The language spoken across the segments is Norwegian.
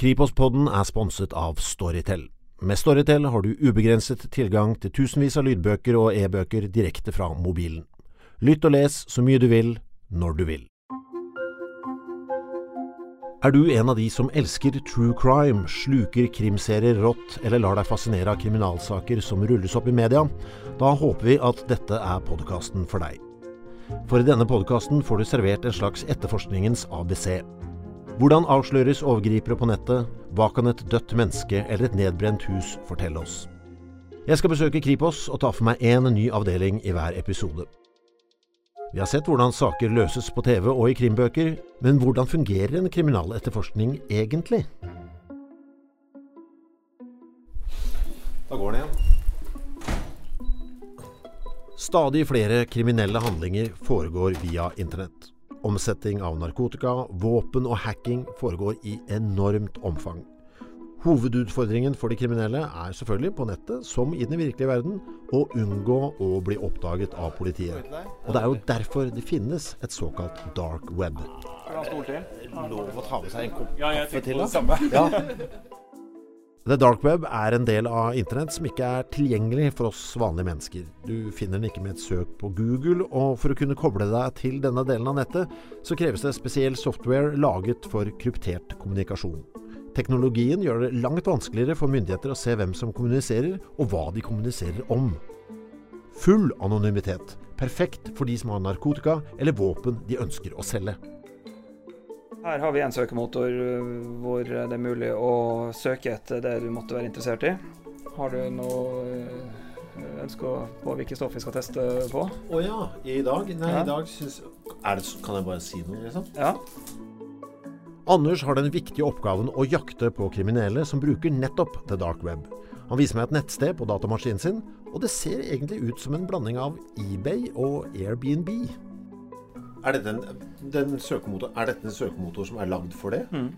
Kripos-podden er sponset av Storytel. Med Storytel har du ubegrenset tilgang til tusenvis av lydbøker og e-bøker direkte fra mobilen. Lytt og les så mye du vil, når du vil. Er du en av de som elsker true crime, sluker krimserier rått eller lar deg fascinere av kriminalsaker som rulles opp i media? Da håper vi at dette er podkasten for deg. For i denne podkasten får du servert en slags etterforskningens ABC. Hvordan avsløres overgripere på nettet? Hva kan et dødt menneske eller et nedbrent hus fortelle oss? Jeg skal besøke Kripos og ta for meg én ny avdeling i hver episode. Vi har sett hvordan saker løses på TV og i krimbøker, men hvordan fungerer en kriminaletterforskning egentlig? Da går den igjen. Stadig flere kriminelle handlinger foregår via internett. Omsetting av narkotika, våpen og hacking foregår i enormt omfang. Hovedutfordringen for de kriminelle er selvfølgelig på nettet, som i den virkelige verden, å unngå å bli oppdaget av politiet. Og det er jo derfor det finnes et såkalt dark web. Lov å ta med seg en kopp kaffe til, da? The dark web er en del av internett som ikke er tilgjengelig for oss vanlige mennesker. Du finner den ikke med et søk på Google, og for å kunne koble deg til denne delen av nettet, så kreves det spesiell software laget for kryptert kommunikasjon. Teknologien gjør det langt vanskeligere for myndigheter å se hvem som kommuniserer, og hva de kommuniserer om. Full anonymitet. Perfekt for de som har narkotika eller våpen de ønsker å selge. Her har vi en søkemotor uh, hvor det er mulig å søke etter det du måtte være interessert i. Har du noe ønske på hvilket stoff vi skal teste på? Å ja, i dag? Nei, Ja. i dag syns Kan jeg bare si noe, liksom? Ja. Anders har den viktige oppgaven å jakte på kriminelle som bruker nettopp the dark web. Han viser meg et nettsted på datamaskinen sin, og det ser egentlig ut som en blanding av eBay og Airbnb. Er dette en, den søkemotor, er dette en søkemotor som er lagd for det? Mm.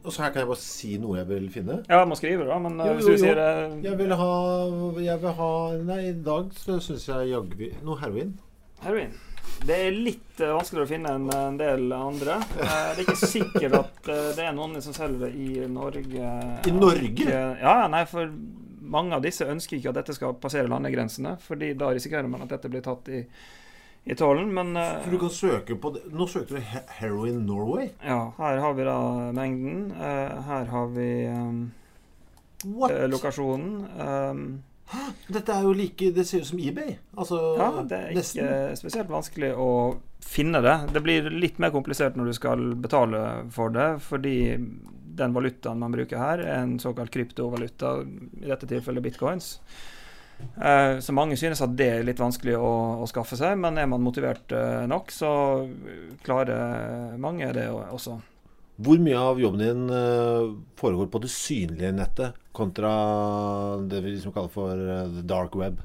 Og så her kan jeg bare si noe jeg vil finne? ja, man skriver da, men Jo, hvis du jo. sier det Jeg vil ha, jeg vil ha Nei, i dag så syns jeg jaggu Noe heroin. heroin Det er litt uh, vanskeligere å finne enn en del andre. Det er ikke sikkert at det er noen som selger det i Norge. I Norge? Ja, ja, nei, for mange av disse ønsker ikke at dette skal passere landegrensene, fordi da risikerer man at dette blir tatt i, i talen, Men uh, For du kan søke på det. Nå søkte du he- Heroin Norway. ja, her har vi da mengden. Uh, her har vi um, eh, lokasjonen. Um, Dette er jo like Det ser ut som eBay. Altså ja, det er nesten. ikke spesielt vanskelig å finne det. Det blir litt mer komplisert når du skal betale for det, fordi den valutaen man bruker her, er en såkalt kryptovaluta, i dette tilfellet bitcoins. Eh, Så mange synes at det er litt vanskelig å, å skaffe seg, men er man motivert eh, nok, så klarer mange det også. Hvor mye av jobben din eh, foregår på det synlige nettet kontra det vi liksom kaller for the dark web?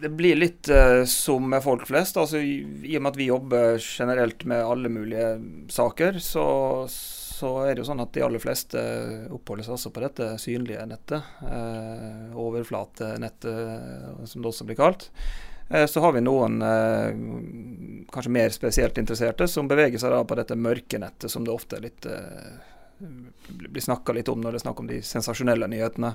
Det blir litt uh, som med folk flest. altså I, I og med at vi jobber generelt med alle mulige saker, så, så er det jo sånn at de aller fleste oppholder seg altså på dette synlige nettet. Eh, overflatenettet, som det også blir kalt. Eh, så har vi noen eh, kanskje mer spesielt interesserte som beveger seg da på dette mørke nettet, som det ofte litt eh, blir snakka litt om når det er snakk om de sensasjonelle nyhetene.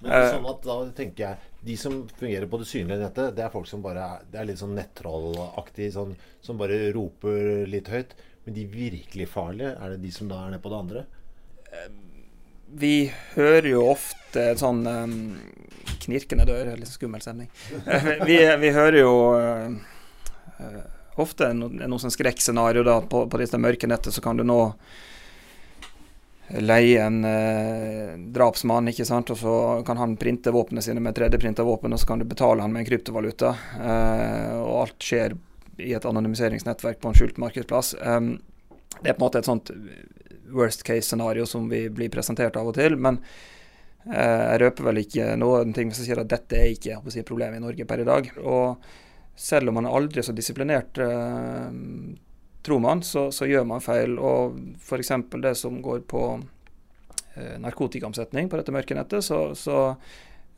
Men det er Eh. sånn at da tenker jeg De som fungerer på det synlige nettet, det er folk som bare Det er litt sånn nettrollaktig, sånn, som bare roper litt høyt. Men de virkelig farlige, er det de som da er nede på det andre? Vi hører jo ofte en sånn um, knirkende dør, litt skummel stemning. Vi, vi hører jo uh, eh, ofte noe, noe sånn skrekkscenario da, på, på disse mørke nettet, så kan du nå leie en eh, drapsmann, ikke sant, og så kan han printe våpnene sine med 3D-printa våpen, og så kan du betale han med en kryptovaluta. eh, og alt skjer i et anonymiseringsnettverk på en skjult markedsplass. Det er på en måte et sånt worst case-scenario som vi blir presentert av og til. Men eh, jeg røper vel ikke noen ting hvis jeg sier at dette er ikke si, problem i Norge per i dag. Og selv om man er aldri så disiplinert, eh, tror man, så, så gjør man feil. Og f.eks. det som går på eh, narkotikaomsetning på dette mørkenettet, så, så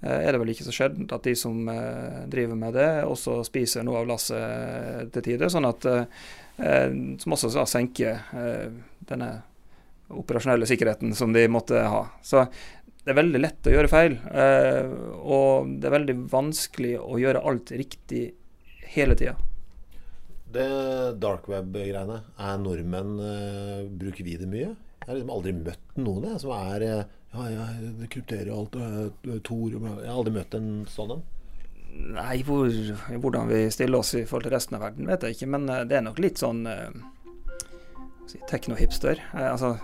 er det vel ikke så sjeldent at de som eh, driver med det, også spiser noe av lasset til tider. Sånn at eh, eh, Som også da senker eh, denne operasjonelle sikkerheten som de måtte ha. Så det er veldig lett å gjøre feil, eh, og det er veldig vanskelig å gjøre alt riktig hele tida. Det dark web-greiene, er nordmenn Bruker vi det mye? Jeg har liksom aldri møtt noen jeg, som er uh, Ja, jeg krypterer alt, uh, Tor Jeg har aldri møtt en sånn en. Nei, hvor, hvordan vi stiller oss i forhold til resten av verden, vet jeg ikke. Men det er nok litt sånn si, teknohipster. altså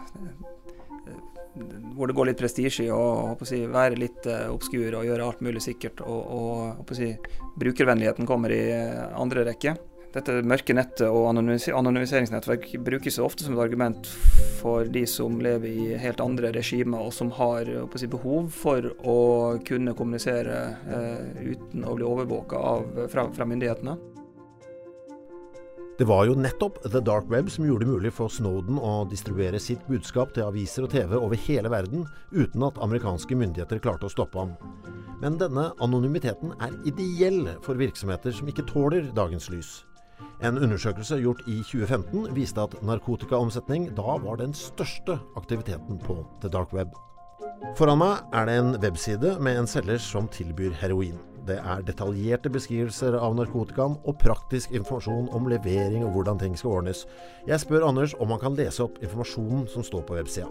hvor det går litt prestisje i å si, være litt uh, obskur og gjøre alt mulig sikkert. Og, og si, brukervennligheten kommer i andre rekke. Dette mørke nettet og anonymiseringsnettverk brukes ofte som et argument for de som lever i helt andre regimer, og som har si, behov for å kunne kommunisere eh, uten å bli overvåka fra, fra myndighetene. Det var jo nettopp The Dark Web som gjorde det mulig for Snowden å distribuere sitt budskap til aviser og TV over hele verden, uten at amerikanske myndigheter klarte å stoppe ham. Men denne anonymiteten er ideell for virksomheter som ikke tåler dagens lys. En undersøkelse gjort i 2015 viste at narkotikaomsetning da var den største aktiviteten på The Dark Web. Foran meg er det en webside med en selger som tilbyr heroin. Det er detaljerte beskrivelser av narkotikaen og praktisk informasjon om levering og hvordan ting skal ordnes. Jeg spør Anders om han kan lese opp informasjonen som står på websida.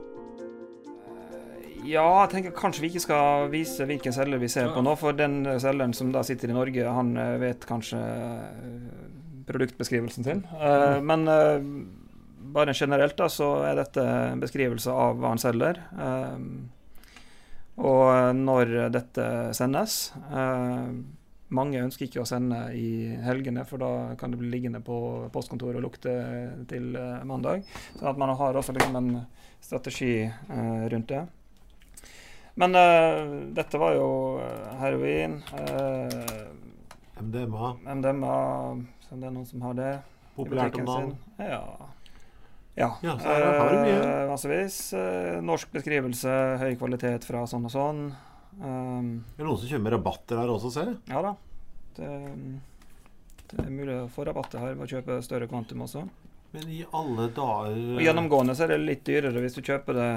Ja, jeg tenker kanskje vi ikke skal vise hvilken selger vi ser på nå. For den selgeren som da sitter i Norge, han eh, vet kanskje eh, produktbeskrivelsen sin. Eh, men bare generelt da, så er dette en beskrivelse av hva han selger. Og når dette sendes eh, Mange ønsker ikke å sende i helgene, for da kan det bli liggende på postkontoret og lukte til eh, mandag. Så at man har også liksom en strategi eh, rundt det. Men dette var jo heroin. MDMA. MDMA, så det er noen som har det. Populært om dagen. Ja. Ja. ja. Eh, massevis. Eh, norsk beskrivelse, høy kvalitet fra sånn og sånn. Um, det er noen som kjører med rabatter her også, ser jeg. Ja da. Det, det, er mulig å få rabatter her ved å kjøpe større kvantum også. Men i alle dager Og Gjennomgående så er det litt dyrere hvis du kjøper det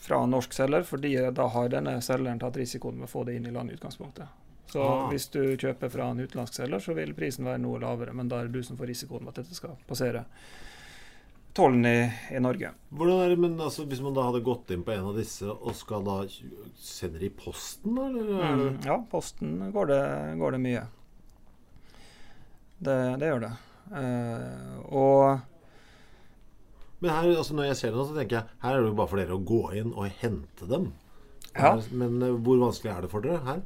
fra norsk selger, fordi da har denne selgeren tatt risikoen med å få det inn i landet i utgangspunktet. Så ah. hvis du kjøper fra en utenlandsk selger, så vil prisen være noe lavere, men da er det du som får risikoen med at dette skal passere tollen i, i, Norge. Hvordan er det, men altså, Hvis man da hadde gått inn på en av disse og skal da sende det i posten, da? Mm, ja, posten går det, går det mye. Det, det, gjør det. Uh, og Men her, altså når jeg ser det, så tenker jeg her er det jo bare for dere å gå inn og hente dem. Ja. Men uh, hvor vanskelig er det for dere her?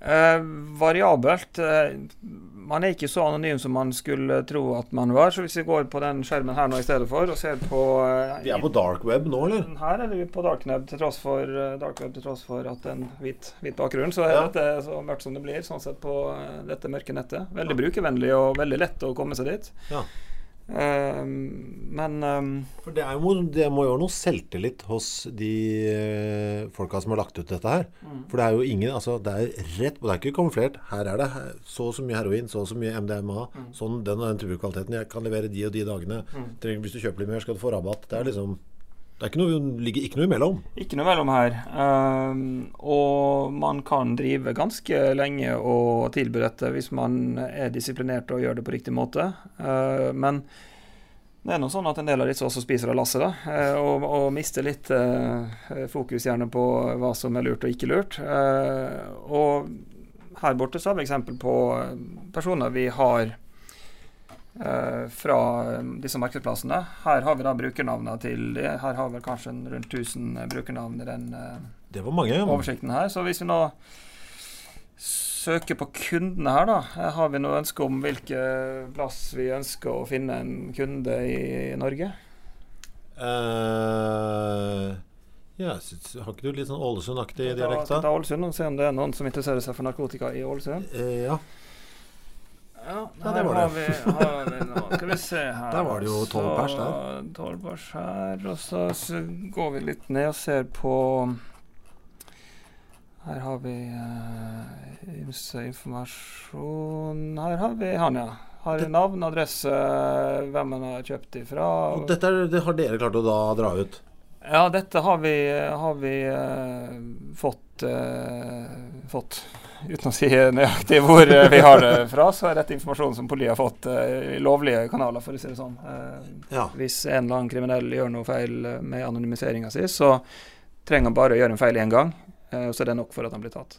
Eh, variabelt. Eh, man er ikke så anonym som man skulle tro at man var. Så hvis vi går på den skjermen her nå i stedet for og ser på eh, Vi er på dark web nå, eller? Her er vi på dark web til tross for, uh, dark web, til tross for at det er en hvit, hvit bakgrunn. Så er ja. dette så mørkt som det blir, sånn sett på uh, dette mørke nettet. Veldig ja. brukervennlig og veldig lett å komme seg dit. Ja. Ehm, men um, For det, jo, det, må jo være noe selvtillit hos de uh, folka som har lagt ut dette her. Mm. For det er jo ingen altså Det er rett på, Det er ikke kamuflert. Her er det så og så mye heroin, så og så mye MDMA. Mm. Sånn den og den tuberkvaliteten. Jeg kan levere de og de dagene. Mm. Hvis du kjøper litt mer, skal du få rabatt. Det er liksom det noe, ligger ikke noe imellom? Ikke noe imellom her. Um, og man kan drive ganske lenge og tilby dette hvis man er disiplinert og gjør det på riktig måte. Uh, men det er noe sånn at en del av disse også spiser av lasset. Uh, og, og, mister litt uh, fokus gjerne på hva som er lurt og ikke lurt. Og her borte så har vi eksempel på personer vi har fra eh, disse markedsplassene. Her har vi da brukernavnene til de. Her har vi kanskje rundt 1000 eh, brukernavn i den det var mange. oversikten her. Så hvis vi nå søker på kundene her, da, har vi noe ønske om hvilke plass vi ønsker å finne en kunde i, Norge? Uh, ja, Har ikke du litt sånn Ålesund-aktig dialekt? Ta Ålesund og se om det er noen som interesserer seg for narkotika i Ålesund. Uh, ja. Ja, ja det var det. Vi, har vi nå. Skal vi se her. Der var det jo tolv pers der. Tolv pers her. Og så, så, går vi litt ned og ser på Her har vi uh, informasjon Her har vi han, ja. Har navn, adresse, hvem man har kjøpt ifra. Og dette er, det har dere klart å da dra ut? Ja, dette har vi, har vi uh, fått, uh, fått. Uten å si nøyaktig hvor vi har det fra, så er dette informasjon som politiet har fått uh, i lovlige kanaler, for å si det sånn. Ja. Hvis en eller annen kriminell gjør noe feil med anonymiseringa si, så trenger han bare å gjøre en feil én gang, og så er det nok for at han blir tatt.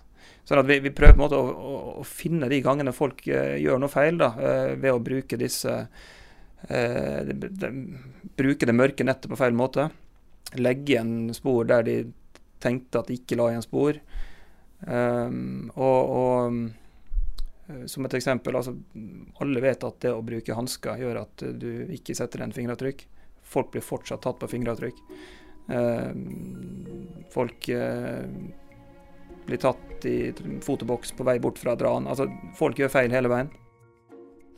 Sånn at vi, vi prøver på en måte å, å, å, finne de gangene folk uh, gjør noe feil, da, uh, ved å bruke disse uh, de, de, Bruke det mørke nettet på feil måte. Legge igjen spor der de tenkte at de ikke la igjen spor. Um, og, og som et eksempel, altså, alle vet at det å bruke hansker gjør at du ikke setter en fingeravtrykk. Folk blir fortsatt tatt på fingeravtrykk. Um, folk uh, blir tatt i fotoboks på vei bort fra dran. Altså, folk gjør feil hele veien.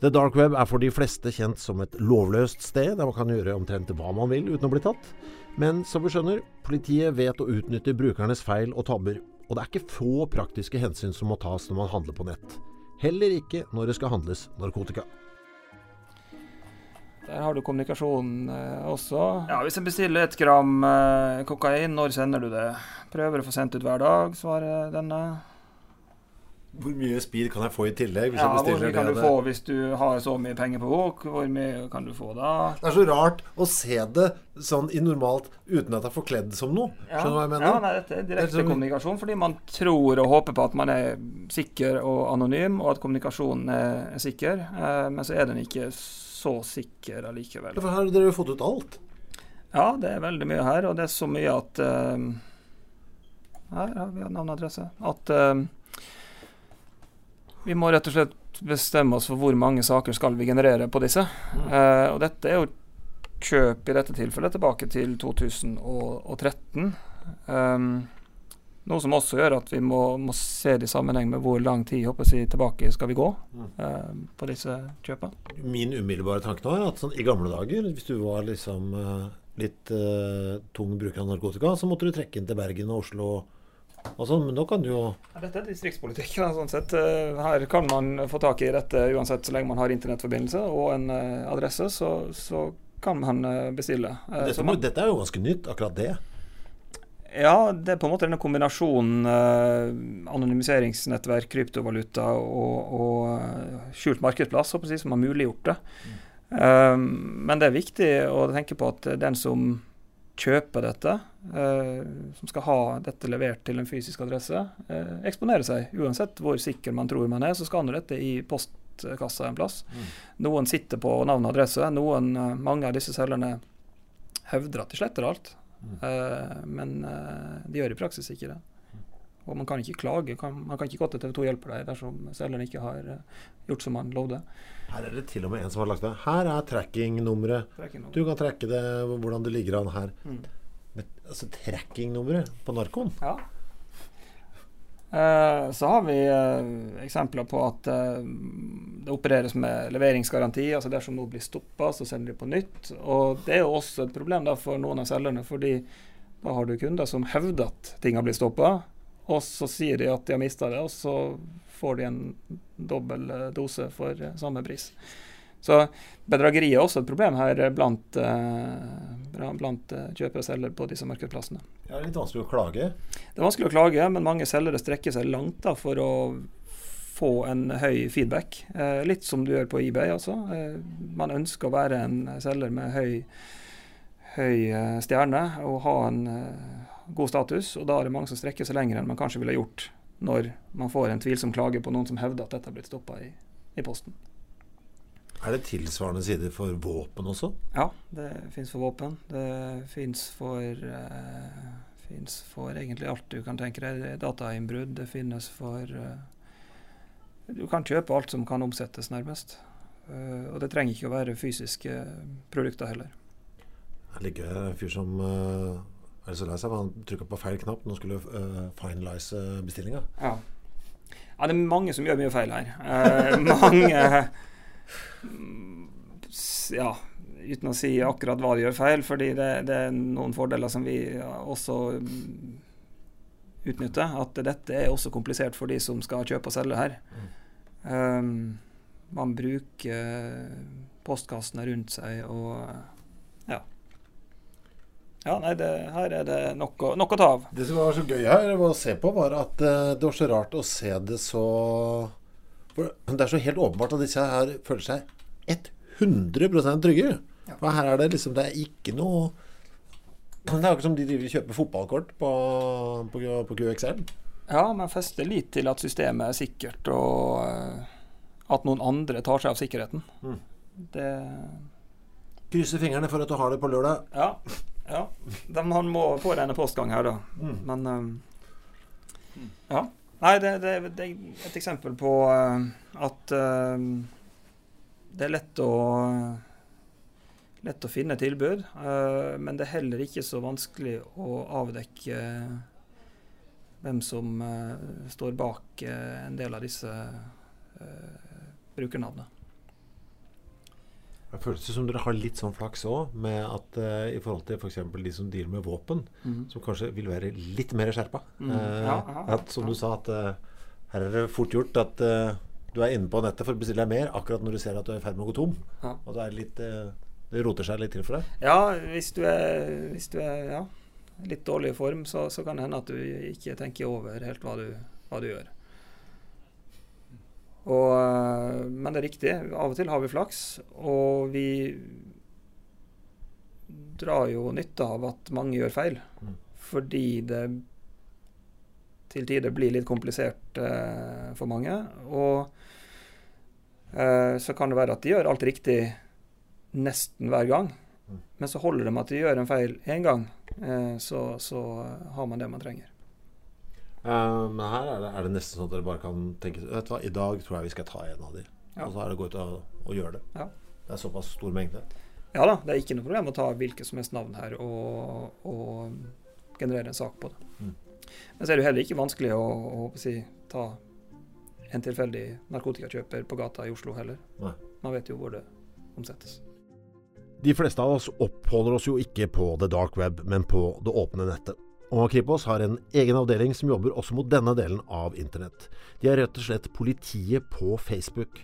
The dark web er for de fleste kjent som et lovløst sted, der man kan gjøre omtrent hva man vil uten å bli tatt. Men som vi skjønner, politiet vet å utnytte brukernes feil og tabber. Og det er ikke få praktiske hensyn som må tas når man handler på nett. Heller ikke når det skal handles narkotika. Der har du kommunikasjon eh, også. Ja, Hvis jeg bestiller et gram eh, kokain, når sender du det? Prøver å få sendt ut hver dag, svarer denne. Hvor mye speed kan jeg få i tillegg? ja, Hvor mye kan du få hvis du har så mye penger på bok? Hvor mye kan du få da? Det er så rart å se det sånn i normalt uten at det er forkledd som noe. Skjønner du hva jeg mener? Ja, nei, dette er direkte sånn... kommunikasjon fordi man tror og håper på at man er sikker og anonym, og at kommunikasjonen er sikker, eh, men så er den ikke så sikker allikevel. For her har dere jo fått ut alt? Ja, det er veldig mye her, og det er så mye at uh, Her har vi navn og adresse. At uh, vi må rett og slett bestemme oss for hvor mange saker skal vi generere på disse. Mm. Uh, og dette er jo kjøp i dette tilfellet tilbake til 2013. Um, noe som også gjør at vi må, må se det i sammenheng med hvor lang tid jeg, tilbake skal vi gå mm. uh, på disse kjøpene. Min umiddelbare tanke nå er at sånn, i gamle dager, hvis du var liksom uh, litt tung bruker av narkotika, så måtte du trekke inn til Bergen og Oslo. Og sånn, men da kan du jo ja, Dette er distriktspolitikk. Da, sånn sett. Eh, her kan man få tak i dette uansett så lenge man har internettforbindelse og en uh, adresse. Så, så, kan man uh, bestille. Dette, man, dette er jo ganske nytt, akkurat det. Ja, det er på en måte denne kombinasjonen eh, anonymiseringsnettverk, kryptovaluta og, og skjult markedsplass som har muliggjort det. Mm. Um, men det er viktig å tenke på at den som kjøper dette, som skal ha dette levert til en fysisk adresse, eksponere seg. Uansett hvor sikker man tror man er, så skal nå dette i postkassa en plass. Mm. Noen sitter på navn og adresse. Noen, mange av disse selgerne hevder at de sletter alt. Uh, men uh, de gjør i praksis ikke det. Og man kan ikke klage. Kan, man kan ikke gå til TV 2 hjelper deg dersom selgeren ikke har uh, gjort som man lovde. Her er det til og med en som har lagt det. Her er tracking-nummeret. Tracking du kan trekke det, hvordan det ligger an her. Mm. Men, altså tracking-nummeret på narkoen? Ja. Eh, så har vi eh, eksempler på at eh, det opereres med leveringsgaranti. altså Dersom noe blir stoppa, så sender de på nytt. Og Det er jo også et problem da for noen av selgerne, fordi da har du kunder som hevder at ting har blitt stoppa, og så sier de at de har mista det, og så får de en dobbel dose for samme pris. Så bedrageri er også et problem her blant, uh, blant kjøper og selger på disse markedsplassene. Ja, det er litt vanskelig å klage? Det er vanskelig å klage, men mange selgere strekker seg langt da, for å få en høy feedback. Litt som du gjør på eBay. Altså. man ønsker å være en selger med høy, høy stjerne og ha en god status, og da er det mange som strekker seg lenger enn man kanskje ville gjort når man får en tvilsom klage på noen som hevder at dette har blitt stoppa i, i posten. Er det tilsvarende sider for våpen også? Ja, det fins for våpen. Det fins for, uh, for egentlig alt du kan tenke deg. Datainnbrudd. Det finnes for uh, Du kan kjøpe alt som kan omsettes, nærmest. Uh, og det trenger ikke å være fysiske produkter heller. Her ligger en fyr som uh, er så lei seg, han trykka på feil knapp når han skulle uh, finalize bestillinga. Ja. ja. det er mange som gjør mye feil her. mange ja, uten å si akkurat hva de gjør feil, fordi det, det er noen fordeler som vi også utnytter. At dette er også komplisert for de som skal kjøpe og selge her. Mm. Um, man bruker postkassene rundt seg og ja. Ja, nei, det, her er det nok å, nok å ta av. Det som var så gøy her å se på, var at uh, det var så rart å se det så Det er så helt åpenbart at disse her føler seg 100 trygge. Ja. For her er det liksom Det er ikke noe Det er akkurat som de driver kjøper fotballkort på, på, på QXL. Ja, man fester lit til at systemet er sikkert, og uh, at noen andre tar seg av sikkerheten. Mm. Det Krysser fingrene for at du har det på lørdag. Ja. ja. De, han må få denne postgang her, da. Mm. Men um, Ja. Nei, det, det, det, er et eksempel på uh, at uh, det er lett å lett å finne tilbud, uh, men det er heller ikke så vanskelig å avdekke hvem som står bak en del av disse brukernavnene. Det føles som dere har litt sånn flaks òg, med at uh, i forhold til f.eks. For de som dealer med våpen, mm. som kanskje vil være litt mer skjerpa. Mm. Uh, ja, ja, at, som ja. du sa, at uh, her er det fort gjort at du er inne på nettet for å bestille deg mer akkurat når du ser at du er i ferd med å gå tom. Og det, litt, det roter seg litt til for deg. Ja, hvis du er, hvis du er litt dårlig i form, så, så, kan det hende at du ikke tenker over helt hva du, hva du gjør. Og, eh, men det er riktig, av og til har vi flaks, og vi drar jo nytte av at mange gjør feil. Mm. Fordi det til tider blir litt komplisert eh, for mange. Og eh, så kan det være at de gjør alt riktig nesten hver gang. Mm. Men så holder det med at de gjør en feil én gang, eh, så, så har man det man trenger. Uh, men her er det, er det, nesten sånn at dere bare kan tenke Vet du hva, I dag tror jeg vi skal ta en av de. Ja. Og så er det å gå ut og, og gjøre det. Ja. Det er såpass stor mengde. Ja da, det er ikke noe problem å ta hvilket som helst navn her og, og generere en sak på det. Mm. Men så er det jo heller ikke vanskelig å, å, å si, ta en tilfeldig narkotikakjøper på gata i Oslo heller. Nei. Man vet jo hvor det omsettes. De fleste av oss oppholder oss jo ikke på the dark web, men på det åpne nettet. Og Kripos har en egen avdeling som jobber også mot denne delen av internett. De er rett og slett politiet på Facebook.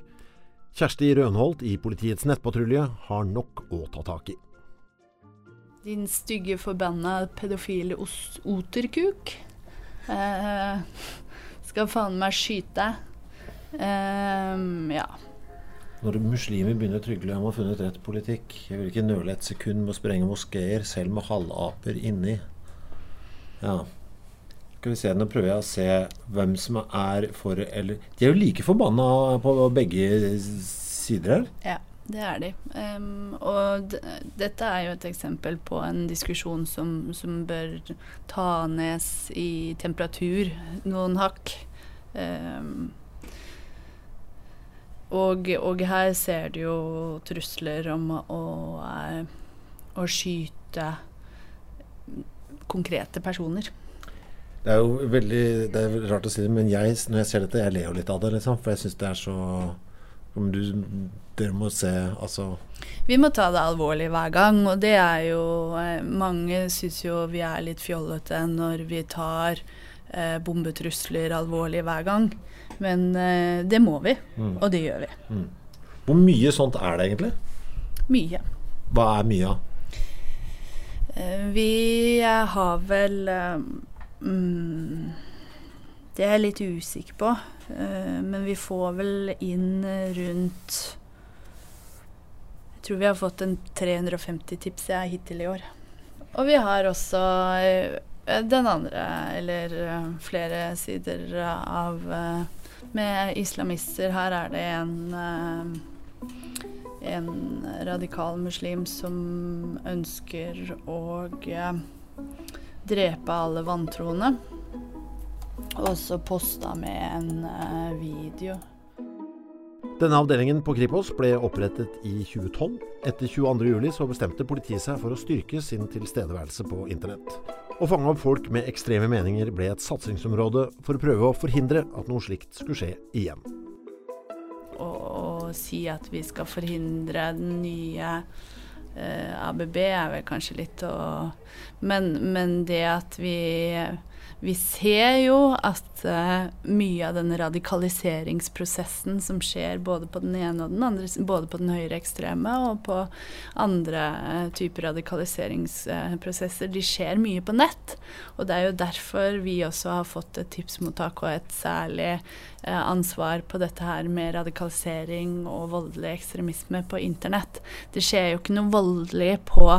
Kjersti Rønholt i politiets nettpatrulje har nok å ta tak i. Din stygge, forbanna pedofile oterkuk. Eh, skal faen meg skyte. Eh, ja. Når muslimer begynner å trygle om å ha funnet rett politikk, jeg vil ikke nøle et sekund med å sprenge moskeer, selv med halvaper inni. Ja. Skal vi se, Nå prøver jeg å se hvem som er for eller De er jo like forbanna på begge sider her. Ja, det er de. Um, og dette er jo et eksempel på en diskusjon som, som bør ta nes i temperatur noen hakk. Um, og, og, her ser du jo trusler om å, å, å skyte konkrete personer. Det er jo veldig det er rart å si det, men jeg, når jeg ser dette, jeg ler jo litt av det. Liksom, for jeg syns det er så du, Dere må se altså Vi må ta det alvorlig hver gang. Og det er jo eh, Mange syns jo vi er litt fjollete når vi tar eh, bombetrusler alvorlig hver gang. Men eh, det må vi, mm. og det gjør vi. Mm. Hvor mye sånt er det egentlig? Mye. Hva er mye av? Eh, vi har vel um, Det er jeg litt usikker på. Uh, men vi får vel inn rundt Jeg tror vi har fått en 350 tips jeg hittil i år. Og vi har også den andre, eller flere sider av Med islamister. Her er det en en radikal muslim som ønsker å eh, drepe alle vantroende. Og så posta med en uh, video. Denne avdelingen på Kripos ble opprettet i 2012. Etter 22.07 så bestemte politiet seg for å styrke sin tilstedeværelse på internett. Å fange opp folk med ekstreme meninger ble et satsingsområde for å prøve å forhindre at noe slikt skulle skje igjen å si at vi skal forhindre den nye eh, ABB er vel kanskje litt å men, men, det at vi vi ser jo at uh, mye av den radikaliseringsprosessen som skjer både på den ene og den andre, både på den høyreekstreme og på andre uh, typer radikaliseringsprosesser, de skjer mye på nett. Og det er jo derfor vi også har fått et tipsmottak og et særlig uh, ansvar på dette her med radikalisering og voldelig ekstremisme på internett. Det skjer jo ikke noe voldelig på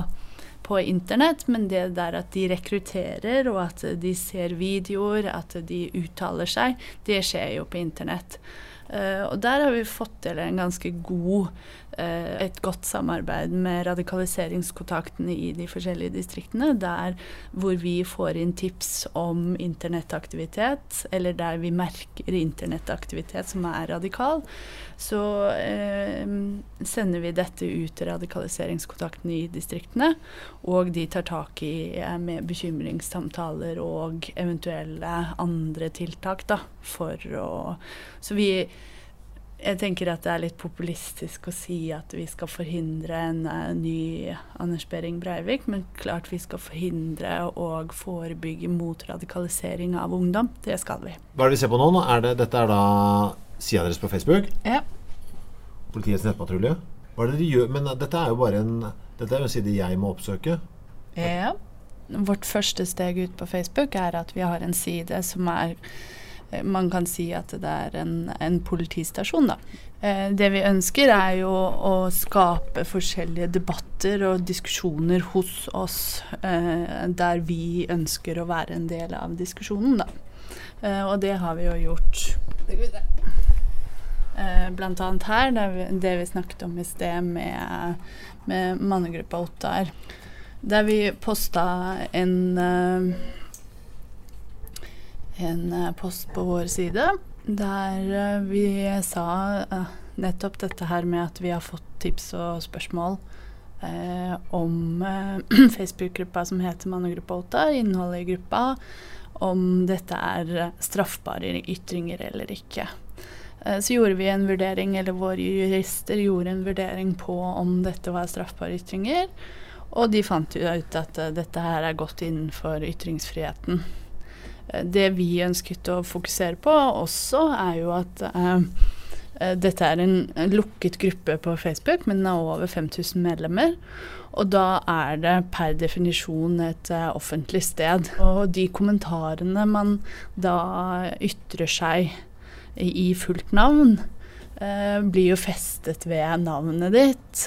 på internett, men det der at de rekrutterer, og at de ser videoer, at de uttaler seg, det skjer jo på internett. Uh, og der har vi fått til en ganske god et godt samarbeid med radikaliseringskontaktene i de forskjellige distriktene. Der hvor vi får inn tips om internettaktivitet, eller der vi merker internettaktivitet som er radikal, så eh, sender vi dette ut til radikaliseringskontaktene i distriktene. Og de tar tak i med bekymringssamtaler og eventuelle andre tiltak da, for å Så vi jeg tenker at det er litt populistisk å si at vi skal forhindre en uh, ny Anders Behring Breivik, men klart vi skal forhindre og forebygge mot radikalisering av ungdom. Det skal vi. Hva er det vi ser på nå? Er det, dette er da sida deres på Facebook? Ja. Politiets nettpatrulje? Hva er det de gjør? Men dette er jo bare en Dette er jo en side jeg må oppsøke. Ja. Vårt første steg ut på Facebook er at vi har en side som er man kan si at det er en, en politistasjon, da. Eh, det vi ønsker er jo å skape forskjellige debatter og diskusjoner hos oss eh, der vi ønsker å være en del av diskusjonen, da. Eh, og det har vi jo gjort. Blant annet her, det vi, snakket om i sted med, med mannegruppa Ottar. Der vi posta en en eh, post på vår side der eh, vi sa uh, nettopp dette her med at vi har fått tips og spørsmål eh, om Facebook-gruppa som heter Mannegruppa 8, innholdet i gruppa, om dette er straffbare ytringer eller ikke. Så gjorde vi en vurdering, eller våre jurister gjorde en vurdering på om dette var straffbare ytringer. Og de fant ut at dette her er godt innenfor ytringsfriheten. Det vi ønsket å fokusere på også, er jo at eh, dette er en, lukket gruppe på Facebook, men den har over 5000 medlemmer. Og da er det per definisjon et uh, offentlig sted. Og de kommentarene man da ytrer seg i, fullt navn, uh, blir jo festet ved navnet ditt,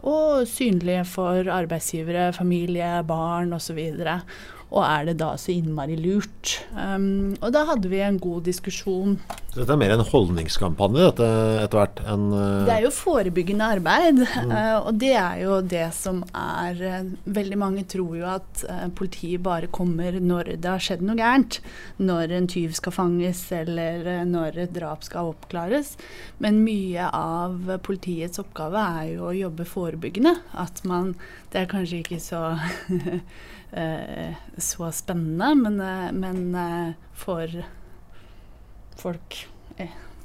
og synlige for arbeidsgivere, familie, barn osv. Og er det da så innmari lurt? Um, og da hadde vi en god diskusjon. Så dette er mer en holdningskampanje dette etter hvert? En, uh... Det er jo forebyggende arbeid. Mm. Uh, og det er jo det som er uh, Veldig mange tror jo at politiet bare kommer når det har skjedd noe gærent. Når en tyv skal fanges eller når et drap skal oppklares. Men mye av politiets oppgave er jo å jobbe forebyggende. At man Det er kanskje ikke så Eh, så spennende, men, eh, men eh, for folk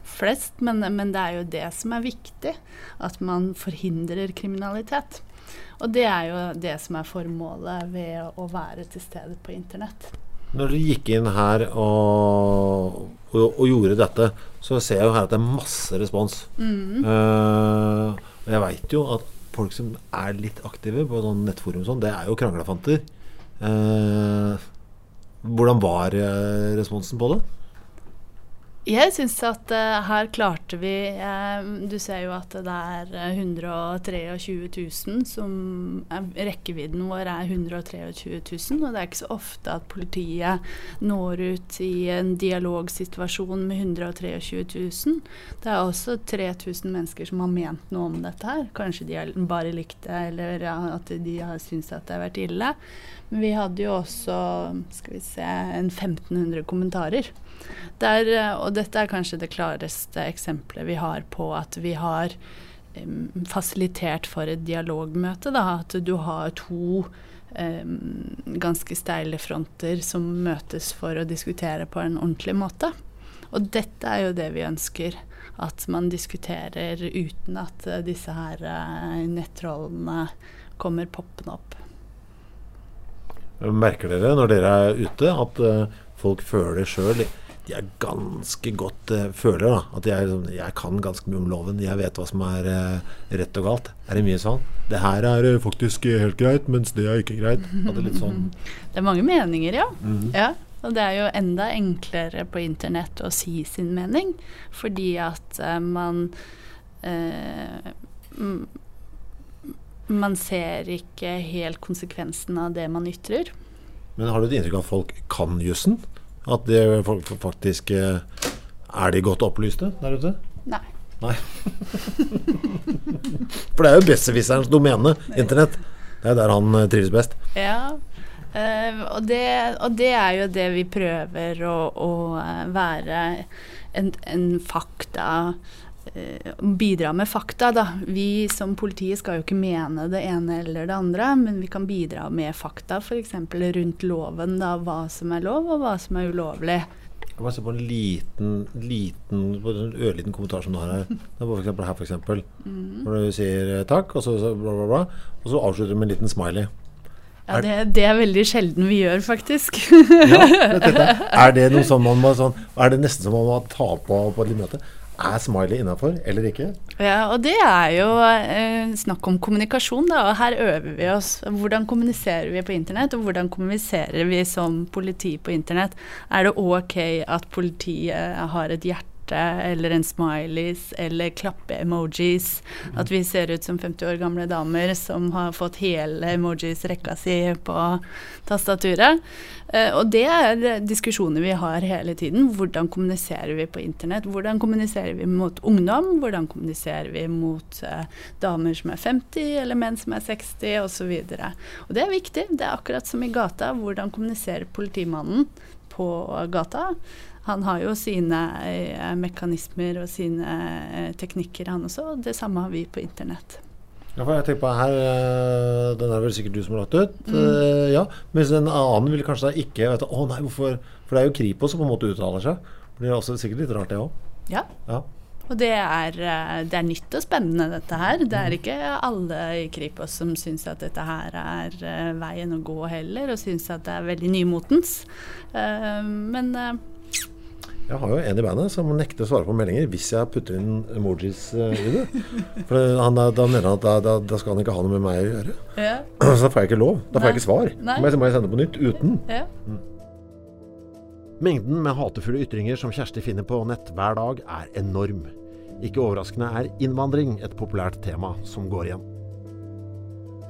flest. Men, men, det er jo det som er viktig, at man forhindrer kriminalitet. Og det er jo det som er formålet ved å være til stede på internett. Når dere gikk inn her og, og, og, gjorde dette, så ser jeg jo her at det er masse respons. Mm. Uh, og jeg veit jo at folk som er litt aktive på sånn nettforum, sånn, det er jo kranglefanter. Eh, hvordan var eh, responsen på det? Jeg syns at uh, her klarte vi uh, Du ser jo at det er 123 000 som uh, Rekkevidden vår er 123 000, og det er ikke så ofte at politiet når ut i en dialogsituasjon med 123 000. Det er også 3000 mennesker som har ment noe om dette her. Kanskje de har bare likt det, eller at de har syntes at det har vært ille. Men vi hadde jo også skal vi se, en 1500 kommentarer. Der, og dette er kanskje det klareste eksempelet vi har på at vi har um, fasilitert for et dialogmøte. Da, at du har to um, ganske steile fronter som møtes for å diskutere på en ordentlig måte. Og dette er jo det vi ønsker. At man diskuterer uten at disse her uh, nettrollene kommer poppende opp. Merker dere når dere er ute, at folk føler sjøl De er ganske godt uh, føler da, at jeg, sånn, jeg, kan ganske mye om loven. Jeg vet hva som er uh, rett og galt. Er det mye sånn? Det her er faktisk helt greit, mens det er ikke greit. At det, er sånn det er mange meninger, ja. Mm. ja. Og det er jo enda enklere på internett å si sin mening, fordi at man man ser ikke helt konsekvensen av det man ytrer. Men har du et inntrykk av at folk kan jussen? At det faktisk eh, Er de godt opplyste der ute? Nei. Nei. For det er jo besserwisserens domene, internett. Det er der han eh, trives best. Ja, uh, og, det, og, det, er jo det vi prøver å, å være en, en fakta Eh, bidra med fakta. Da. Vi som politi skal jo ikke mene det ene eller det andre, men vi kan bidra med fakta, f.eks. rundt loven. Da, hva som er lov, og hva som er ulovlig. Jeg må se på en liten, liten en ørliten kommentar som du har her. Det er for eksempel her, f.eks. Mm. Hvor du sier eh, takk, og så, så bla, bla, bla, og så avslutter du med en liten smiley. Ja, det, det, er veldig sjelden vi gjør, faktisk. ja, er det noe som man må sånn, Er det nesten som man må ta på på et møte? Er smiley innafor eller ikke? Ja, og det er jo eh, snakk om kommunikasjon, da. Og her øver vi oss. Hvordan kommuniserer vi på internett, og hvordan kommuniserer vi som politi på internett? Er det ok at politiet har et hjerte? Eller en smileys eller klappe-emojis. At vi ser ut som 50 år gamle damer som har fått hele emojis-rekka si på tastaturet. Uh, og det er diskusjoner vi har hele tiden. Hvordan kommuniserer vi på internett? Hvordan kommuniserer vi mot ungdom? Hvordan kommuniserer vi mot uh, damer som er 50, eller menn som er 60, osv. Og, og det er viktig. Det er akkurat som i gata. Hvordan kommuniserer politimannen på gata? Han har jo sine eh, mekanismer og sine eh, teknikker, han også. Og Det samme har vi på internett. Ja, for jeg tenker på her, eh, Den er vel sikkert du som har lagt ut. Mm. Uh, ja, Mens en annen vil kanskje da ikke vet, Å nei, hvorfor For det er jo Kripos som på en måte uttaler seg. Det er også sikkert litt rart, det òg. Ja. ja. Og det er, det er, nytt og spennende, dette her. Det er mm. ikke alle i Kripos som syns at dette her er veien å gå heller, og syns at det er veldig nymotens. Uh, men uh, jeg har jo en i bandet som nekter å svare på meldinger hvis jeg putter inn emojis uh, i det. For han, Da mener han at da, da, da, skal han ikke ha noe med meg å gjøre. Ja. Så da får jeg ikke lov. Da får Nei. jeg ikke svar. Nei. Så må jeg sende på nytt uten. Ja. Mm. Mengden med hatefulle ytringer som Kjersti finner på nett hver dag, er enorm. Ikke overraskende er innvandring et populært tema som går igjen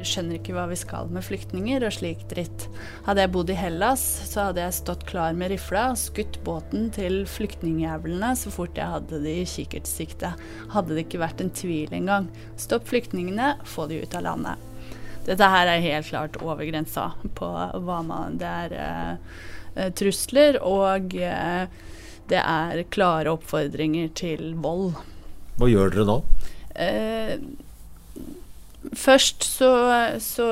skjønner ikke hva vi skal med flyktninger og slik dritt. Hadde jeg bodd i Hellas, så hadde jeg stått klar med rifla og skutt båten til flyktningjævlene så fort jeg hadde de i kikkertsikte. Hadde det ikke vært en tvil engang. Stopp flyktningene, få de ut av landet. Dette her er helt klart over grensa på hva man Det er eh, trusler, og eh, det er klare oppfordringer til vold. Hva gjør dere da? Uh, Først så, så,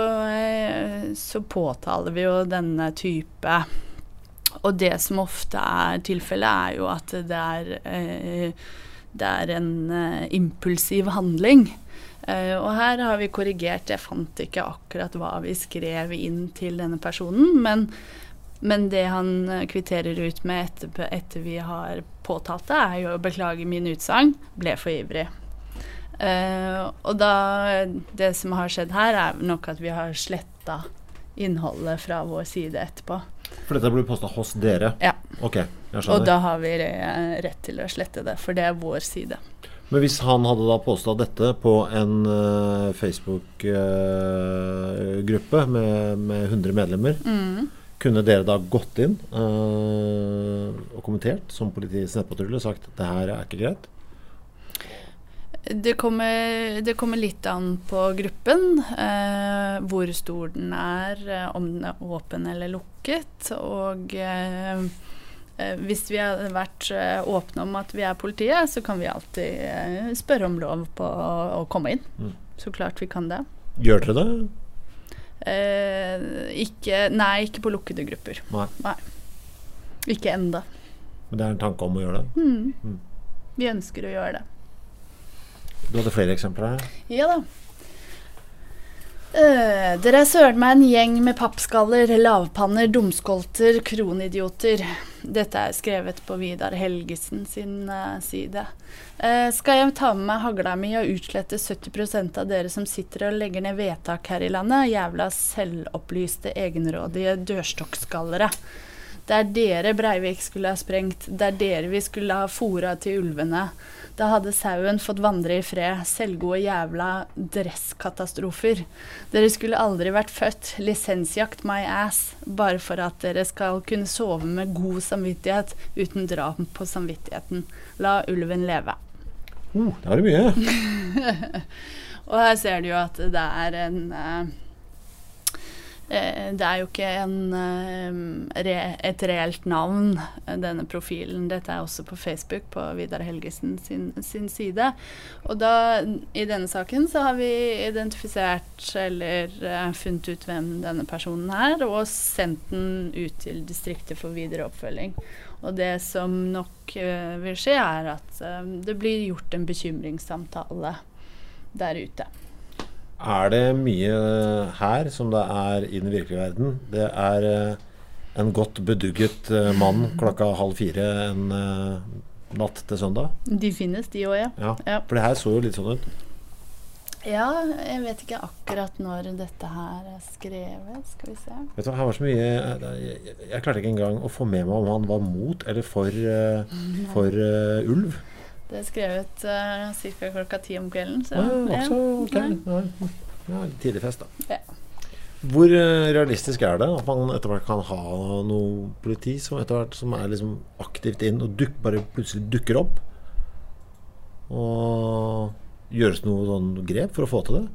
så, påtaler vi jo denne type Og det som ofte er tilfellet, er jo at det er, eh, det er en eh, impulsiv handling. Eh, og her har vi korrigert. Jeg fant ikke akkurat hva vi skrev inn til denne personen, men, men det han kvitterer ut med etter, etter vi har påtalt det, er jo å beklage min utsagn. Ble for ivrig. Uh, og da Det som har skjedd her, er nok at vi har sletta innholdet fra vår side etterpå. For dette blir posta hos dere? Ja. Ok, jeg skjønner. Og da har vi rett til å slette det, for det er vår side. Men hvis han hadde da påstått dette på en uh, Facebook-gruppe uh, med, med, 100 medlemmer, mm. kunne dere da gått inn og kommentert som politiets nettpatrulje sagt det her er ikke greit? Det kommer, det kommer, litt an på gruppen, eh, hvor stor den er, eh, om den er åpen eller lukket. Og eh, eh, hvis vi har vært eh, åpne om at vi er politiet, så kan vi alltid eh, spørre om lov på å, å komme inn. Mm. Så klart vi kan det. Gjør dere det? ikke, nei, ikke på lukkede grupper. Nei. nei. Ikke enda. Men det er en tanke om å gjøre det? Mm. Mm. Vi ønsker å gjøre det. Du hadde flere eksempler her? Ja da. Uh, dere er søren meg en gjeng med pappskaller, lavpanner, dumskolter, kronidioter. Dette er skrevet på Vidar Helgesen sin uh, side. Uh, skal jeg ta med meg hagla mi og utslette 70% av dere som sitter og legger ned vedtak her i landet? Jævla selvopplyste, egenrådige dørstokkskallere. Det er dere Breivik skulle ha sprengt. Det er dere vi skulle ha fora til ulvene. Da hadde sauen fått vandre i fred. Selvgode jævla dresskatastrofer. Dere skulle aldri vært født. Lisensjakt my ass. Bare for at dere skal kunne sove med god samvittighet uten drap på samvittigheten. La ulven leve. Uh, det er det mye. Og her ser du jo at det er en uh, det er jo ikke en, eh, et reelt navn, eh, denne profilen. Dette er også på Facebook, på Vidar Helgesen sin, sin, side. Og da, i denne saken, så har vi identifisert eller funnet ut hvem denne personen er, og sendt den ut til distriktet for videre oppfølging. Og det som nok vil skje, er at det blir gjort en bekymringssamtale der ute. Er det mye her som det er i den virkelige verden? Det er eh, en godt bedugget eh, mann klokka halv fire en eh, natt til søndag? De finnes, de òg, ja. ja. ja. For det her så jo litt sånn ut. Ja, jeg vet ikke akkurat når dette her er skrevet. Skal vi se. Vet du, her var så mye Jeg, jeg, jeg klarte ikke engang å få med meg om han var mot eller for, for uh, ulv. Det er skrevet uh, ca. klokka ti om kvelden. Så, ja, også, okay. ja. ja, tidlig fest, da. Ja. Hvor uh, realistisk er det at man etter hvert kan ha noe politi som etter hvert som er liksom aktivt inn og duk, bare plutselig dukker opp? Og gjøres noe sånn grep for å få til det?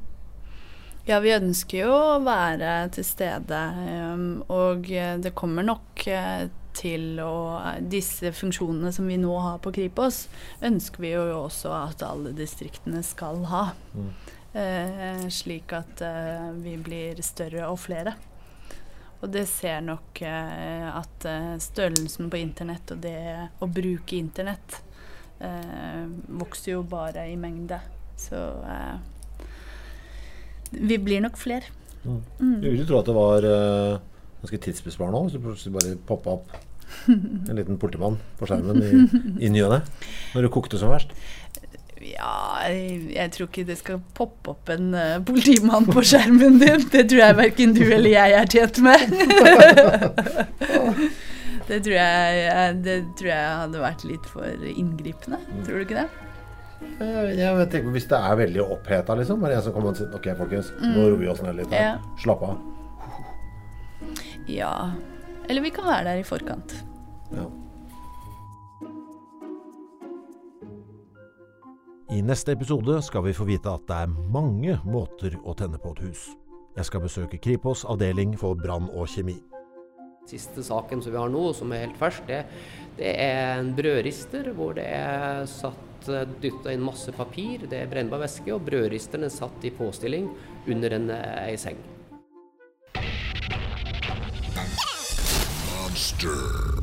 Ja, vi ønsker jo å være til stede, um, og det kommer nok uh, til å Disse funksjonene som vi nå har på Kripos, ønsker vi jo også at alle distriktene skal ha. Mm. Eh, slik at eh, vi blir større og flere. Og det ser nok eh, at eh, størrelsen på internett og det å bruke internett eh, vokser jo bare i mengde. Så eh, vi blir nok flere. Mm. Mm. Du tro at det var ganske tidsbesparende òg, så plutselig bare poppa opp en liten politimann på skjermen i, i ny og ne når det kokte som verst? Ja, jeg tror ikke det skal poppe opp en uh, politimann på skjermen din. Det tror jeg verken du eller jeg er tjent med. det, tror jeg, det tror jeg hadde vært litt for inngripende. Tror du ikke det? Jeg, vet ikke, Hvis det er veldig oppheta, liksom, er det en som kommer og sier Ok, folkens, mm. nå roer vi oss ned litt. Slapp av. Ja. Eller vi kan være der i forkant. Ja. I neste episode skal vi få vite at det er mange måter å tenne på et hus. Jeg skal besøke Kripos avdeling for brann og kjemi. Siste saken som vi har nå, som er helt fersk, det, det er en brødrister hvor det er satt eh, dytta inn masse papir, det er brennbar væske, og brødristeren er satt i påstilling under en, ei seng. Master.